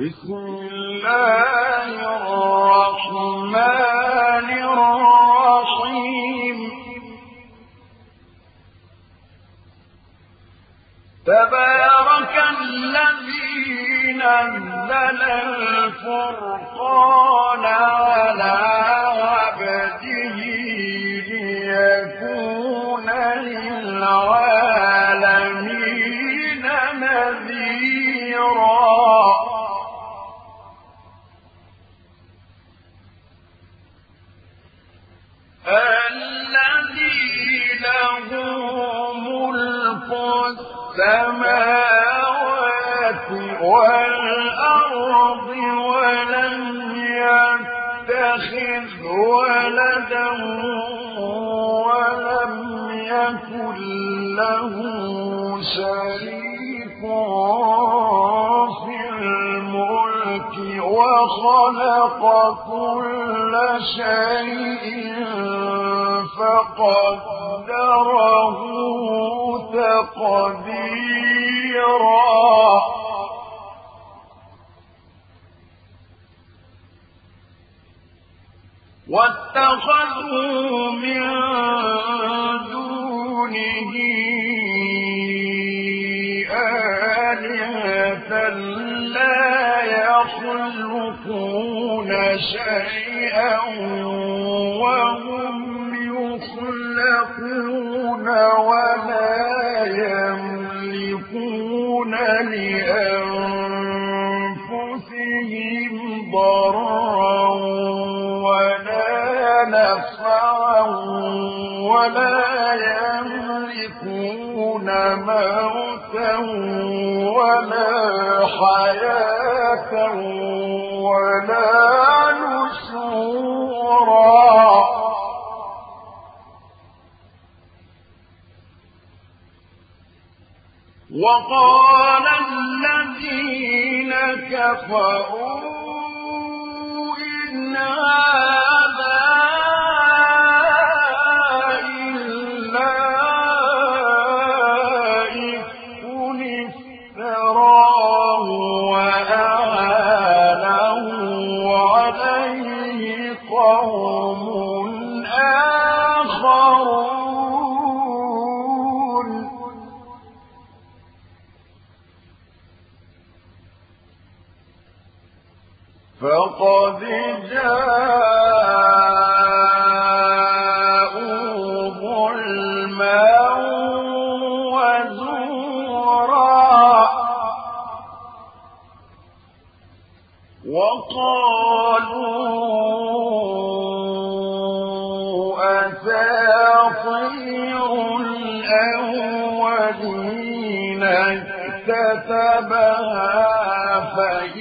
بسم الله الرحمن الرحيم. تبارك الذي نزل الفرقان على السماوات والأرض ولم يتخذ ولدا ولم يكن له شريك في الملك وخلق كل شيء فقدره تقديرا. واتخذوا من دونه آلهة لا يخلقون شيئا وهم لأنفسهم ضرا ولا نفعا ولا يملكون موتا ولا حياة ولا وقال الذين كفروا إن هذا فقد جاءوا ظلما وزورا وقالوا أساطير الأولين فهي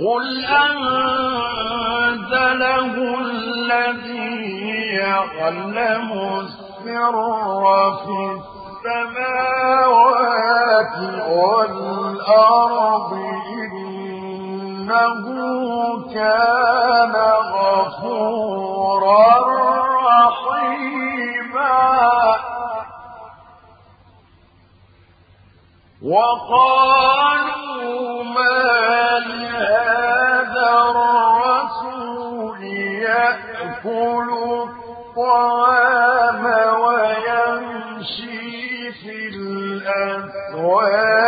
قل أنزله الذي يعلم السر في السماوات والأرض إنه كان غفورا رحيما. وقالوا ما لهذا الرسول يأكل الطعام ويمشي في الأسواق.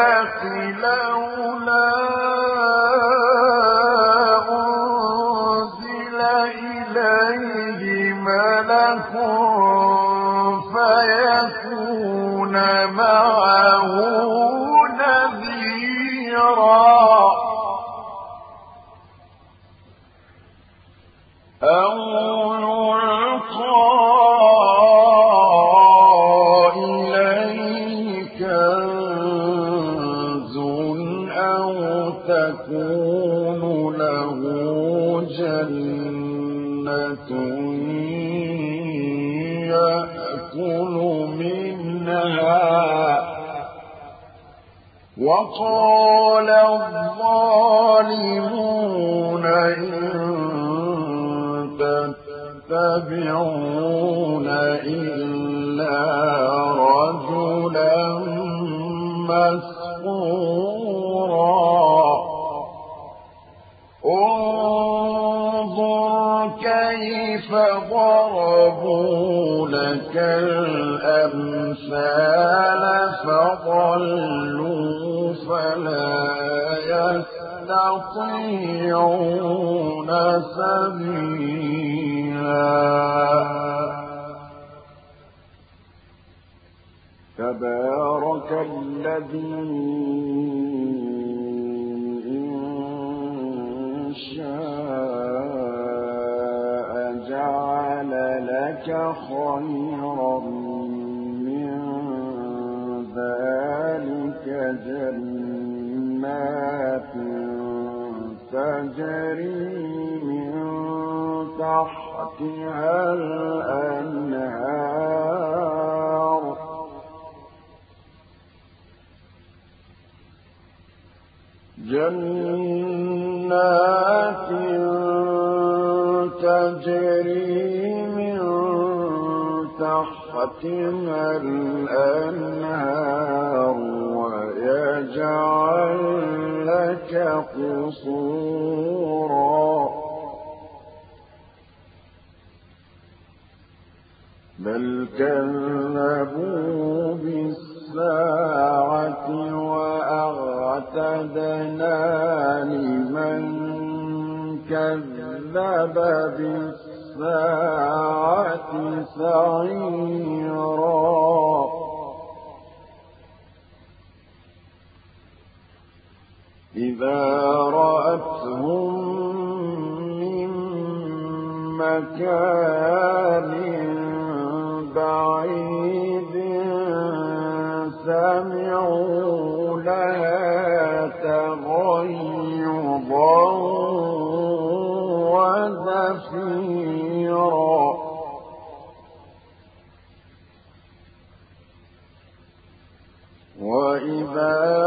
وقال الظالمون إن تتبعون إلا رجلا مسحورا. انظر كيف ضربوا لك الأمثال فضلوا يستطيعون سبيلا تبارك الذي إن شاء جعل لك خيرا تجري من تحتها الأنهار. جنات تجري من تحتها الأنهار ويجعل لك قصورا بل كذبوا بالساعة وأعتدنا لمن كذب بالساعة سعيرا. إذا رأتهم من مكان بعيد سمعوا لها تغيظا وزفيرا وإذا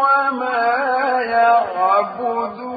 وما يعبدون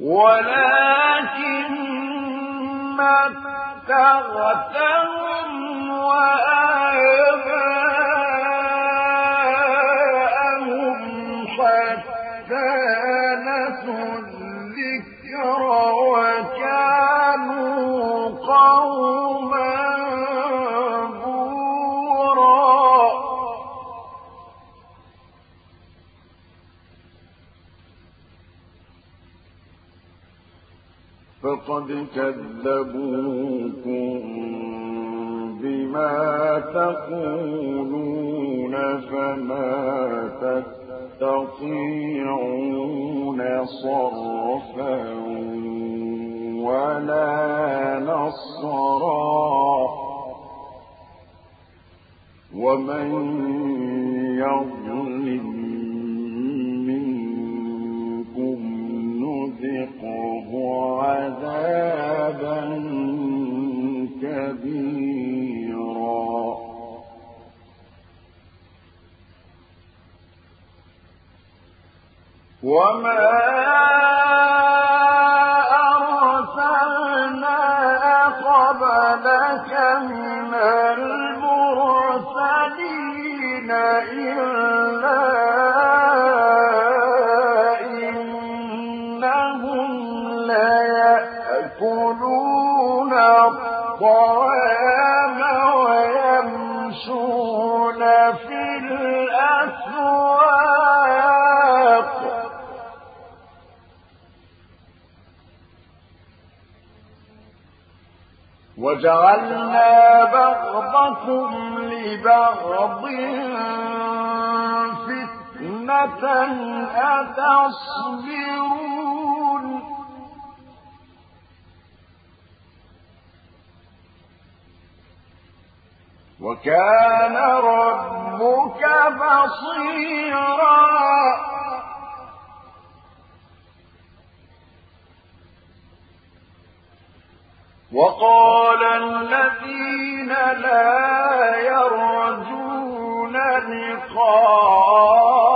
ولكن متعتهم وآباءهم فقد كذبوكم بما تقولون فما تستطيعون صرفا ولا نصرا. ومن وما أرسلنا قبلك من المرسلين إلا وجعلنا بعضكم لبعض فتنة أتصبرون. وكان ربك بصيرا. وقال الذين لا يرجون لقاءنا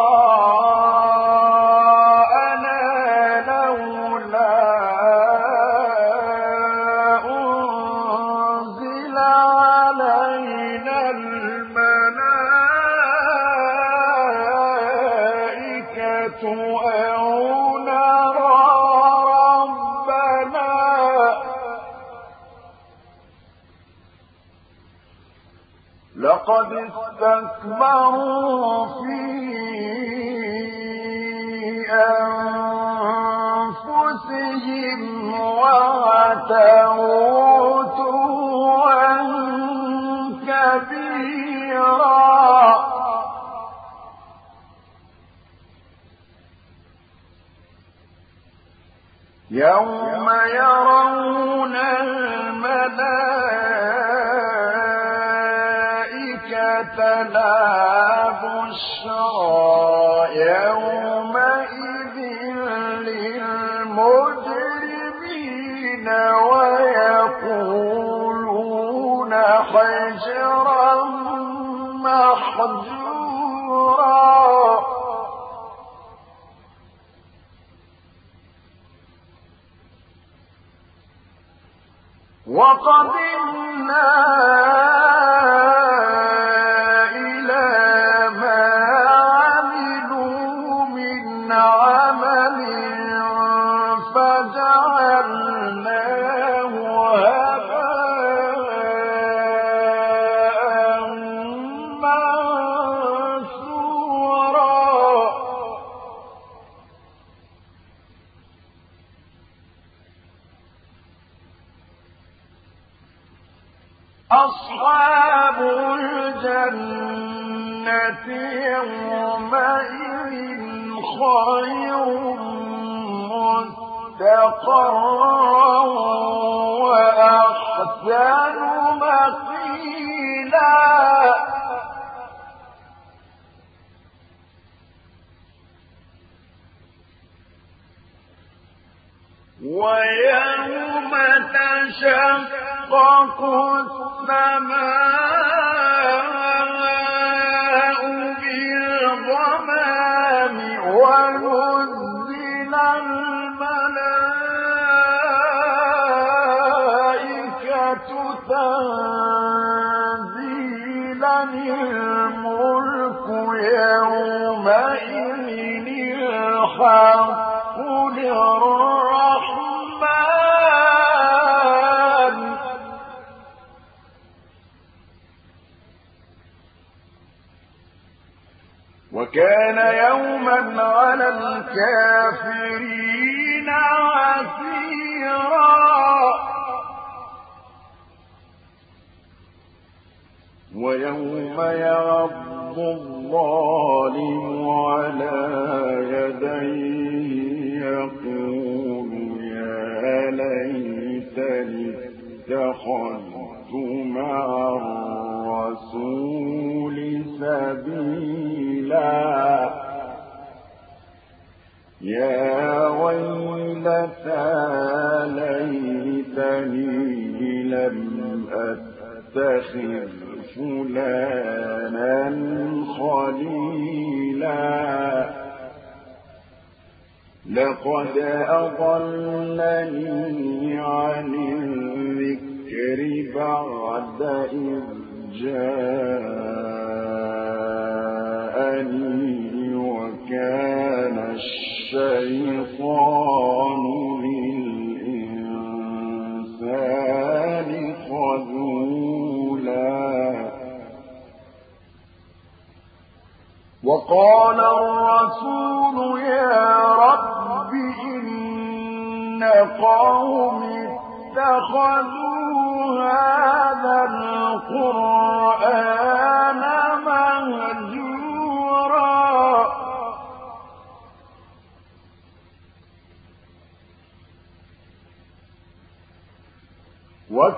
لقد استكبروا في أنفسهم وعتوا عتوا كبيرا. يوم يرون الملائكة لا بشرى يومئذ للمجرمين ويقولون حجرا محجورا. وقدمنا فجعلناه تشقق وكان يوما على الكافرين عسيرا. ويوم يعض الظالم على يديه يقول يا ليتني اتخذت مع الرسول سبيلا. يا ويلتى ليتني لم أتخذ فلانا خليلا لقد أضلني عن الذكر بعد إذ جاءني وكان الشيطان للإنسان خذولا. وقال الرسول يا رب إن قوم اتخذوا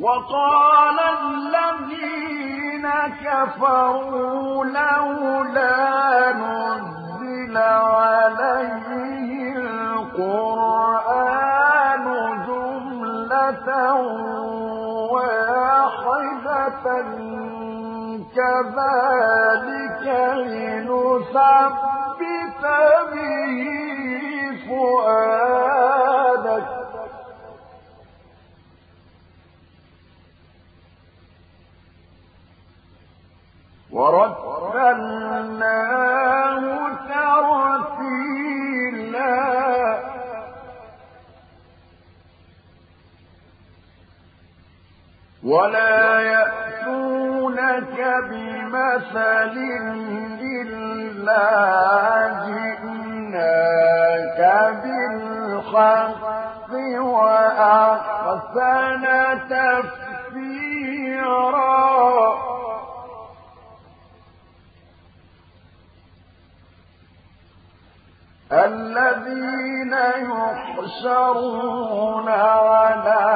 وقال الذين كفروا لولا نزل عليه القرآن جملة واحدة كذلك لنثبت به فؤادك. ورتلناه ترتيلا. ولا يأتونك بمثل إلا جئناك بالحق وأحسن تفسيرا الذين يحشرون على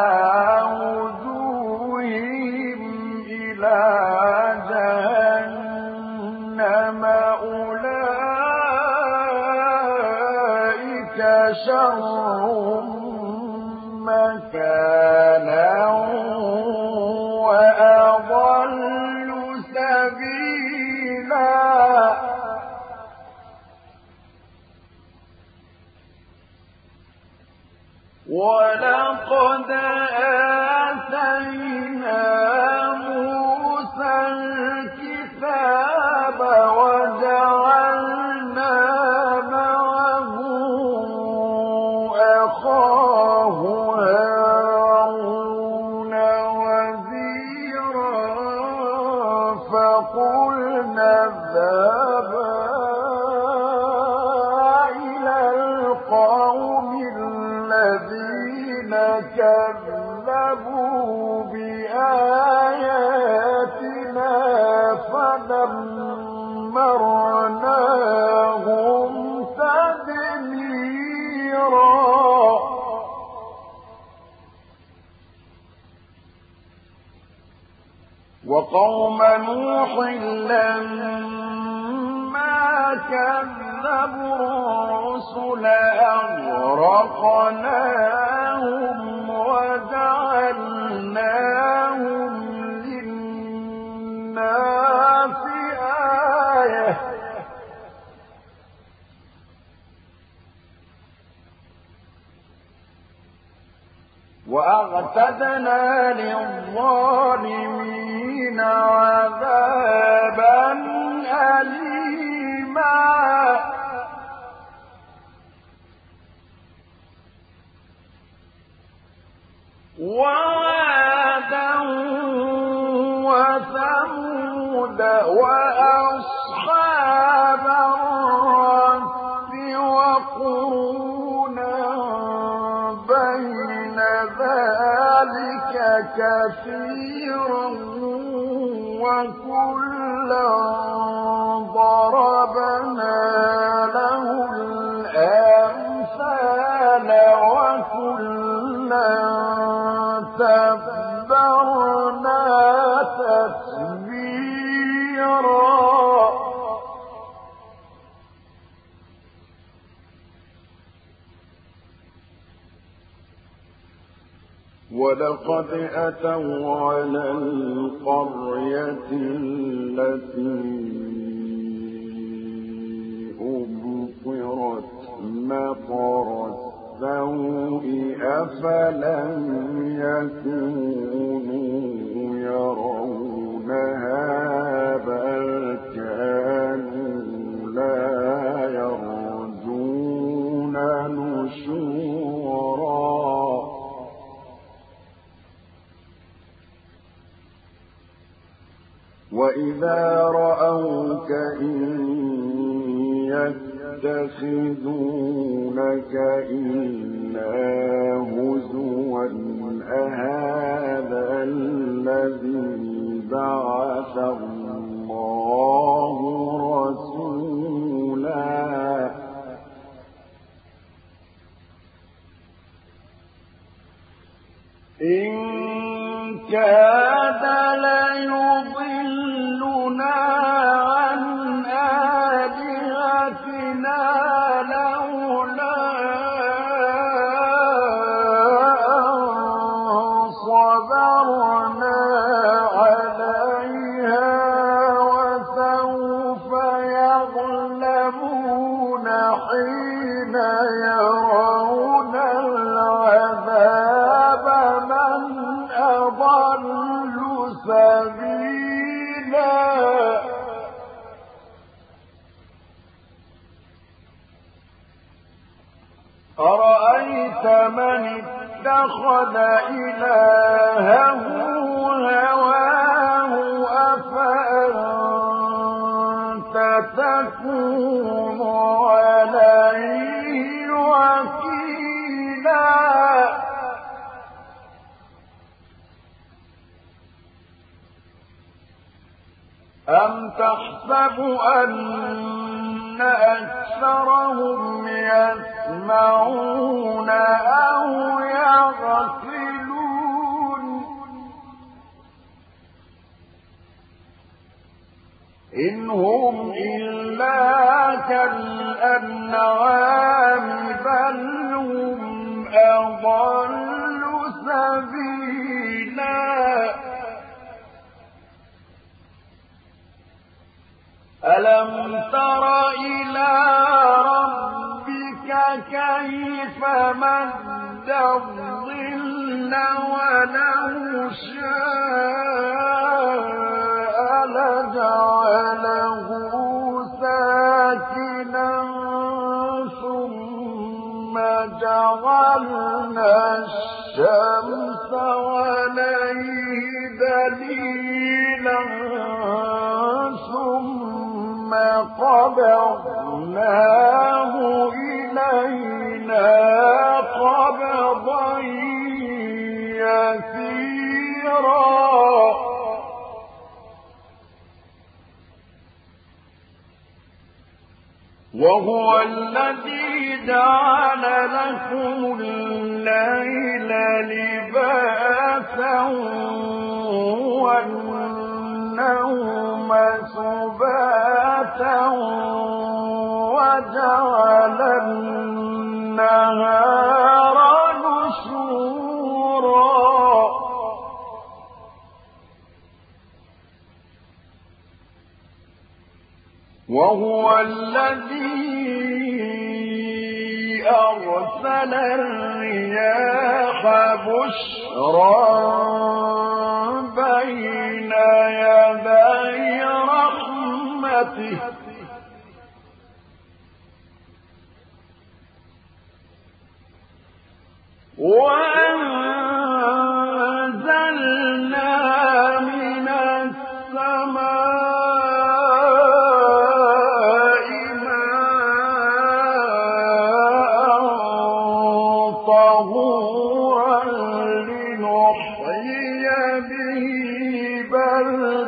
وجوههم إلى جهنم أولئك شر ولقد وثمود وأصحاب بين ذلك كثيرا وكلا ولقد أتوا على القرية التي أمطرت مطر السوء أفلم يكونوا وإذا رأوك إن يتخذونك إلا هزوا أهذا الذي بعث الله اتخذ إلهه هواه أفأنت تكون عليه وكيلا؟ أم تحسب أن أكثرهم يسمعون أو يغفلون. إن هم إلا كالأنعام بل هم أضل سبيلا. ألم تر إلى ربك كيف مد الظل ولو شاء لجعله ساكنا ثم جعلنا الشمس عليه دليلا ثم قبضناه إلينا قبضا يسيرا. وهو الذي جعل لكم الليل لباسا والنهار والنوم سباتا وجعل النهار وهو الذي أرسل الرياح بشرا. بين يدي رحمته وأنزلنا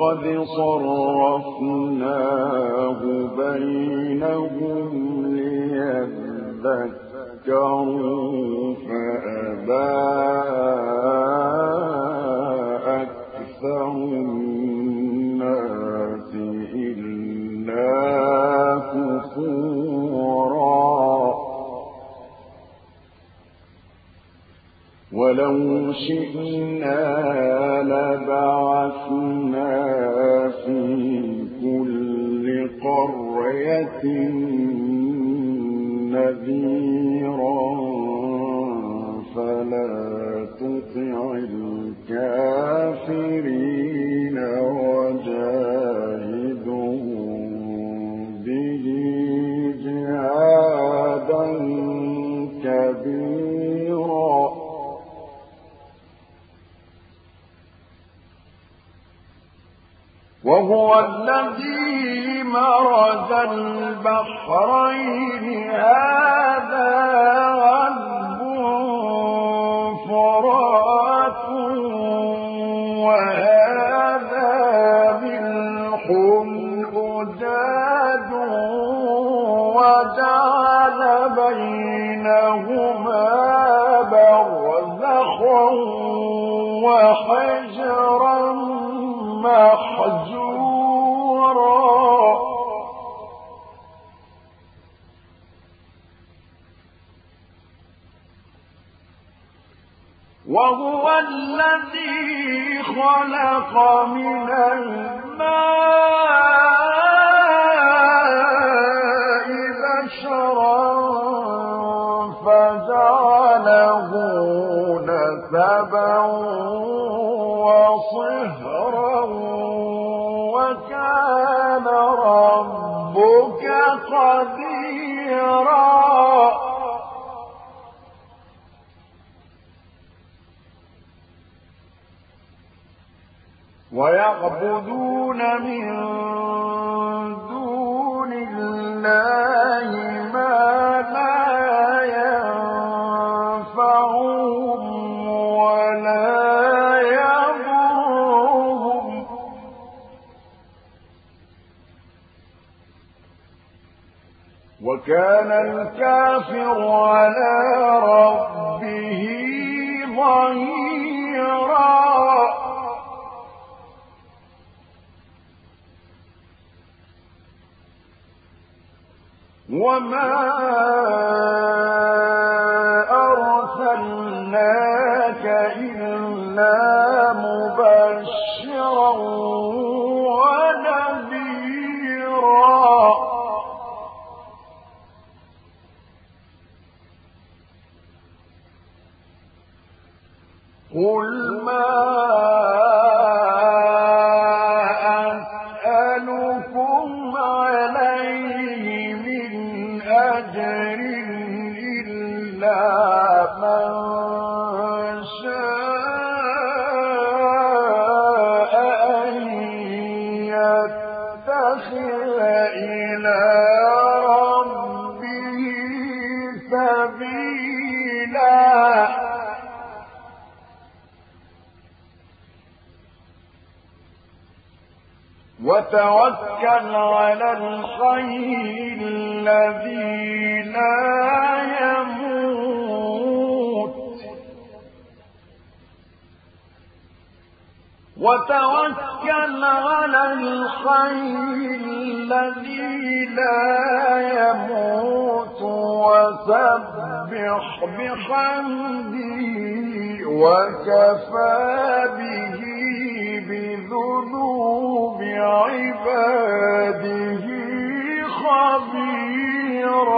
ولقد صرفناه بينهم ليذكروا فأبى أكثر الناس إلا كفورا ولو شئنا لبعثنا في كل قرية نذيرا فلا تطع الكافرين وجاهدهم به جهادا كبيرا. وهو الذي مرج البحرين. هذا عذب فرات وهذا ملح أجاد وجعل بينهما برزخا وحجرا محجورا. وهو الذي خلق من الماء بشرا فجعله نسبا وصهرا وكان ربك قديرا ويعبدون من دون الله ما لا ينفعهم ولا يضرهم. وكان الكافر على ربه ظهيرا. وما وتوكل على الخير الذي لا يموت. وتوكل توكل على الخير الذي لا يموت وسبح بحمده وكفى به بذنوب عباده خبيرا.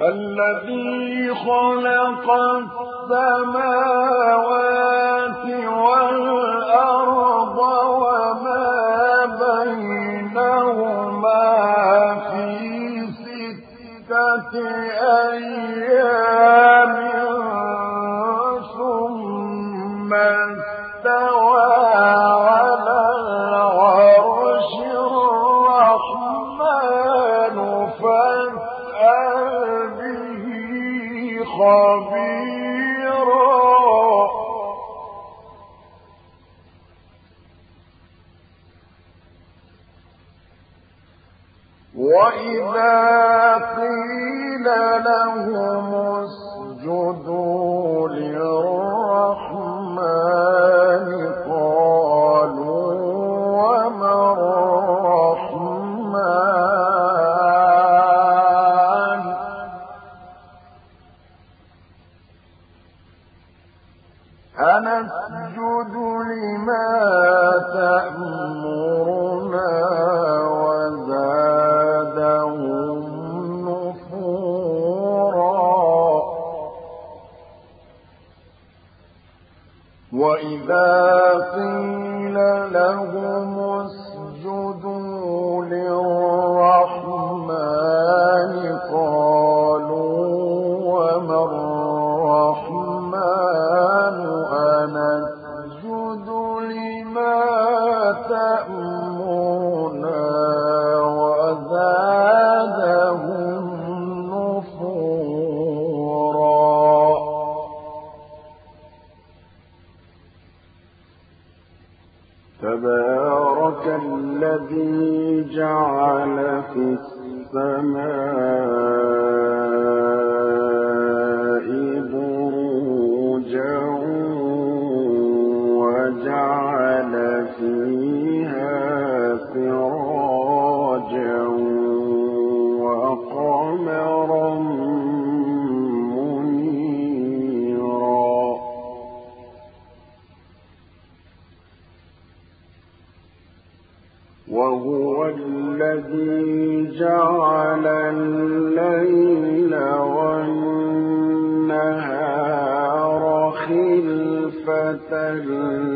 الذي خلق السماوات والأرض وما بينهما في ستة أيام. خبير تبارك الذي جعل في السماء فَلَا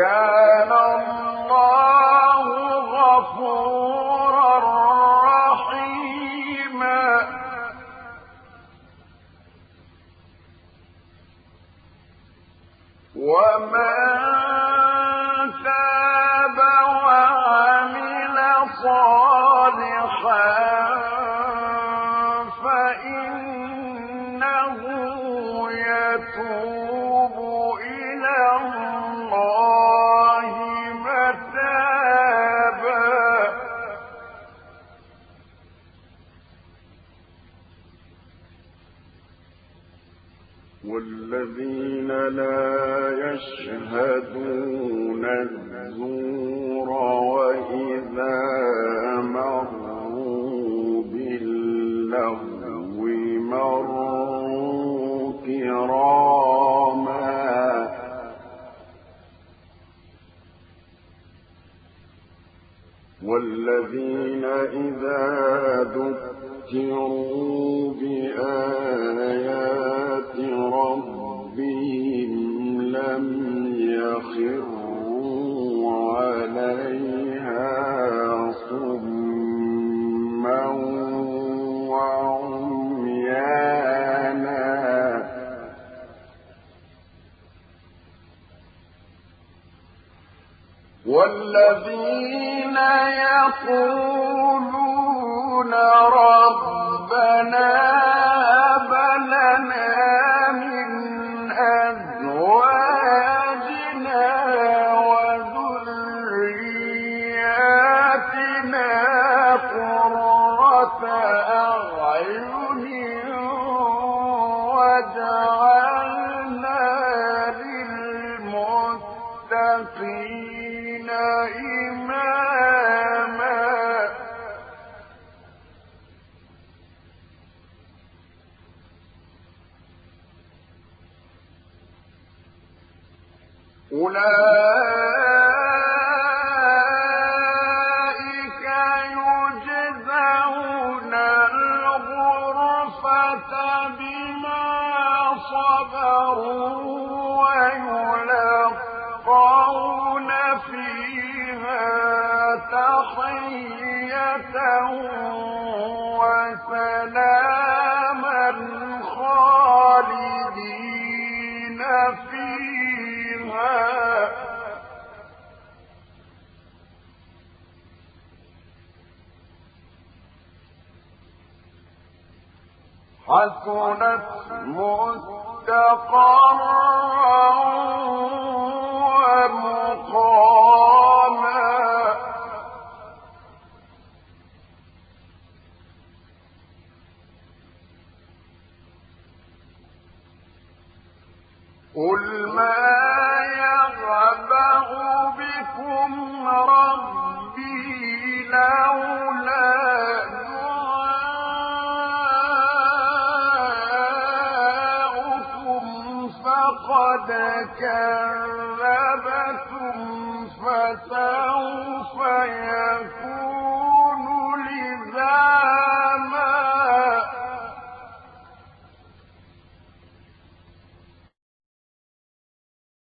وكان والذين إذا ذكروا بآيات ربهم لم يخروا والذين يقولون ربنا هب لنا الغرفة بما صبروا ويلقون فيها تحية وسلاما حسنت مستقرا قل ما بكم ربي لولا كذبتم فسوف يكون.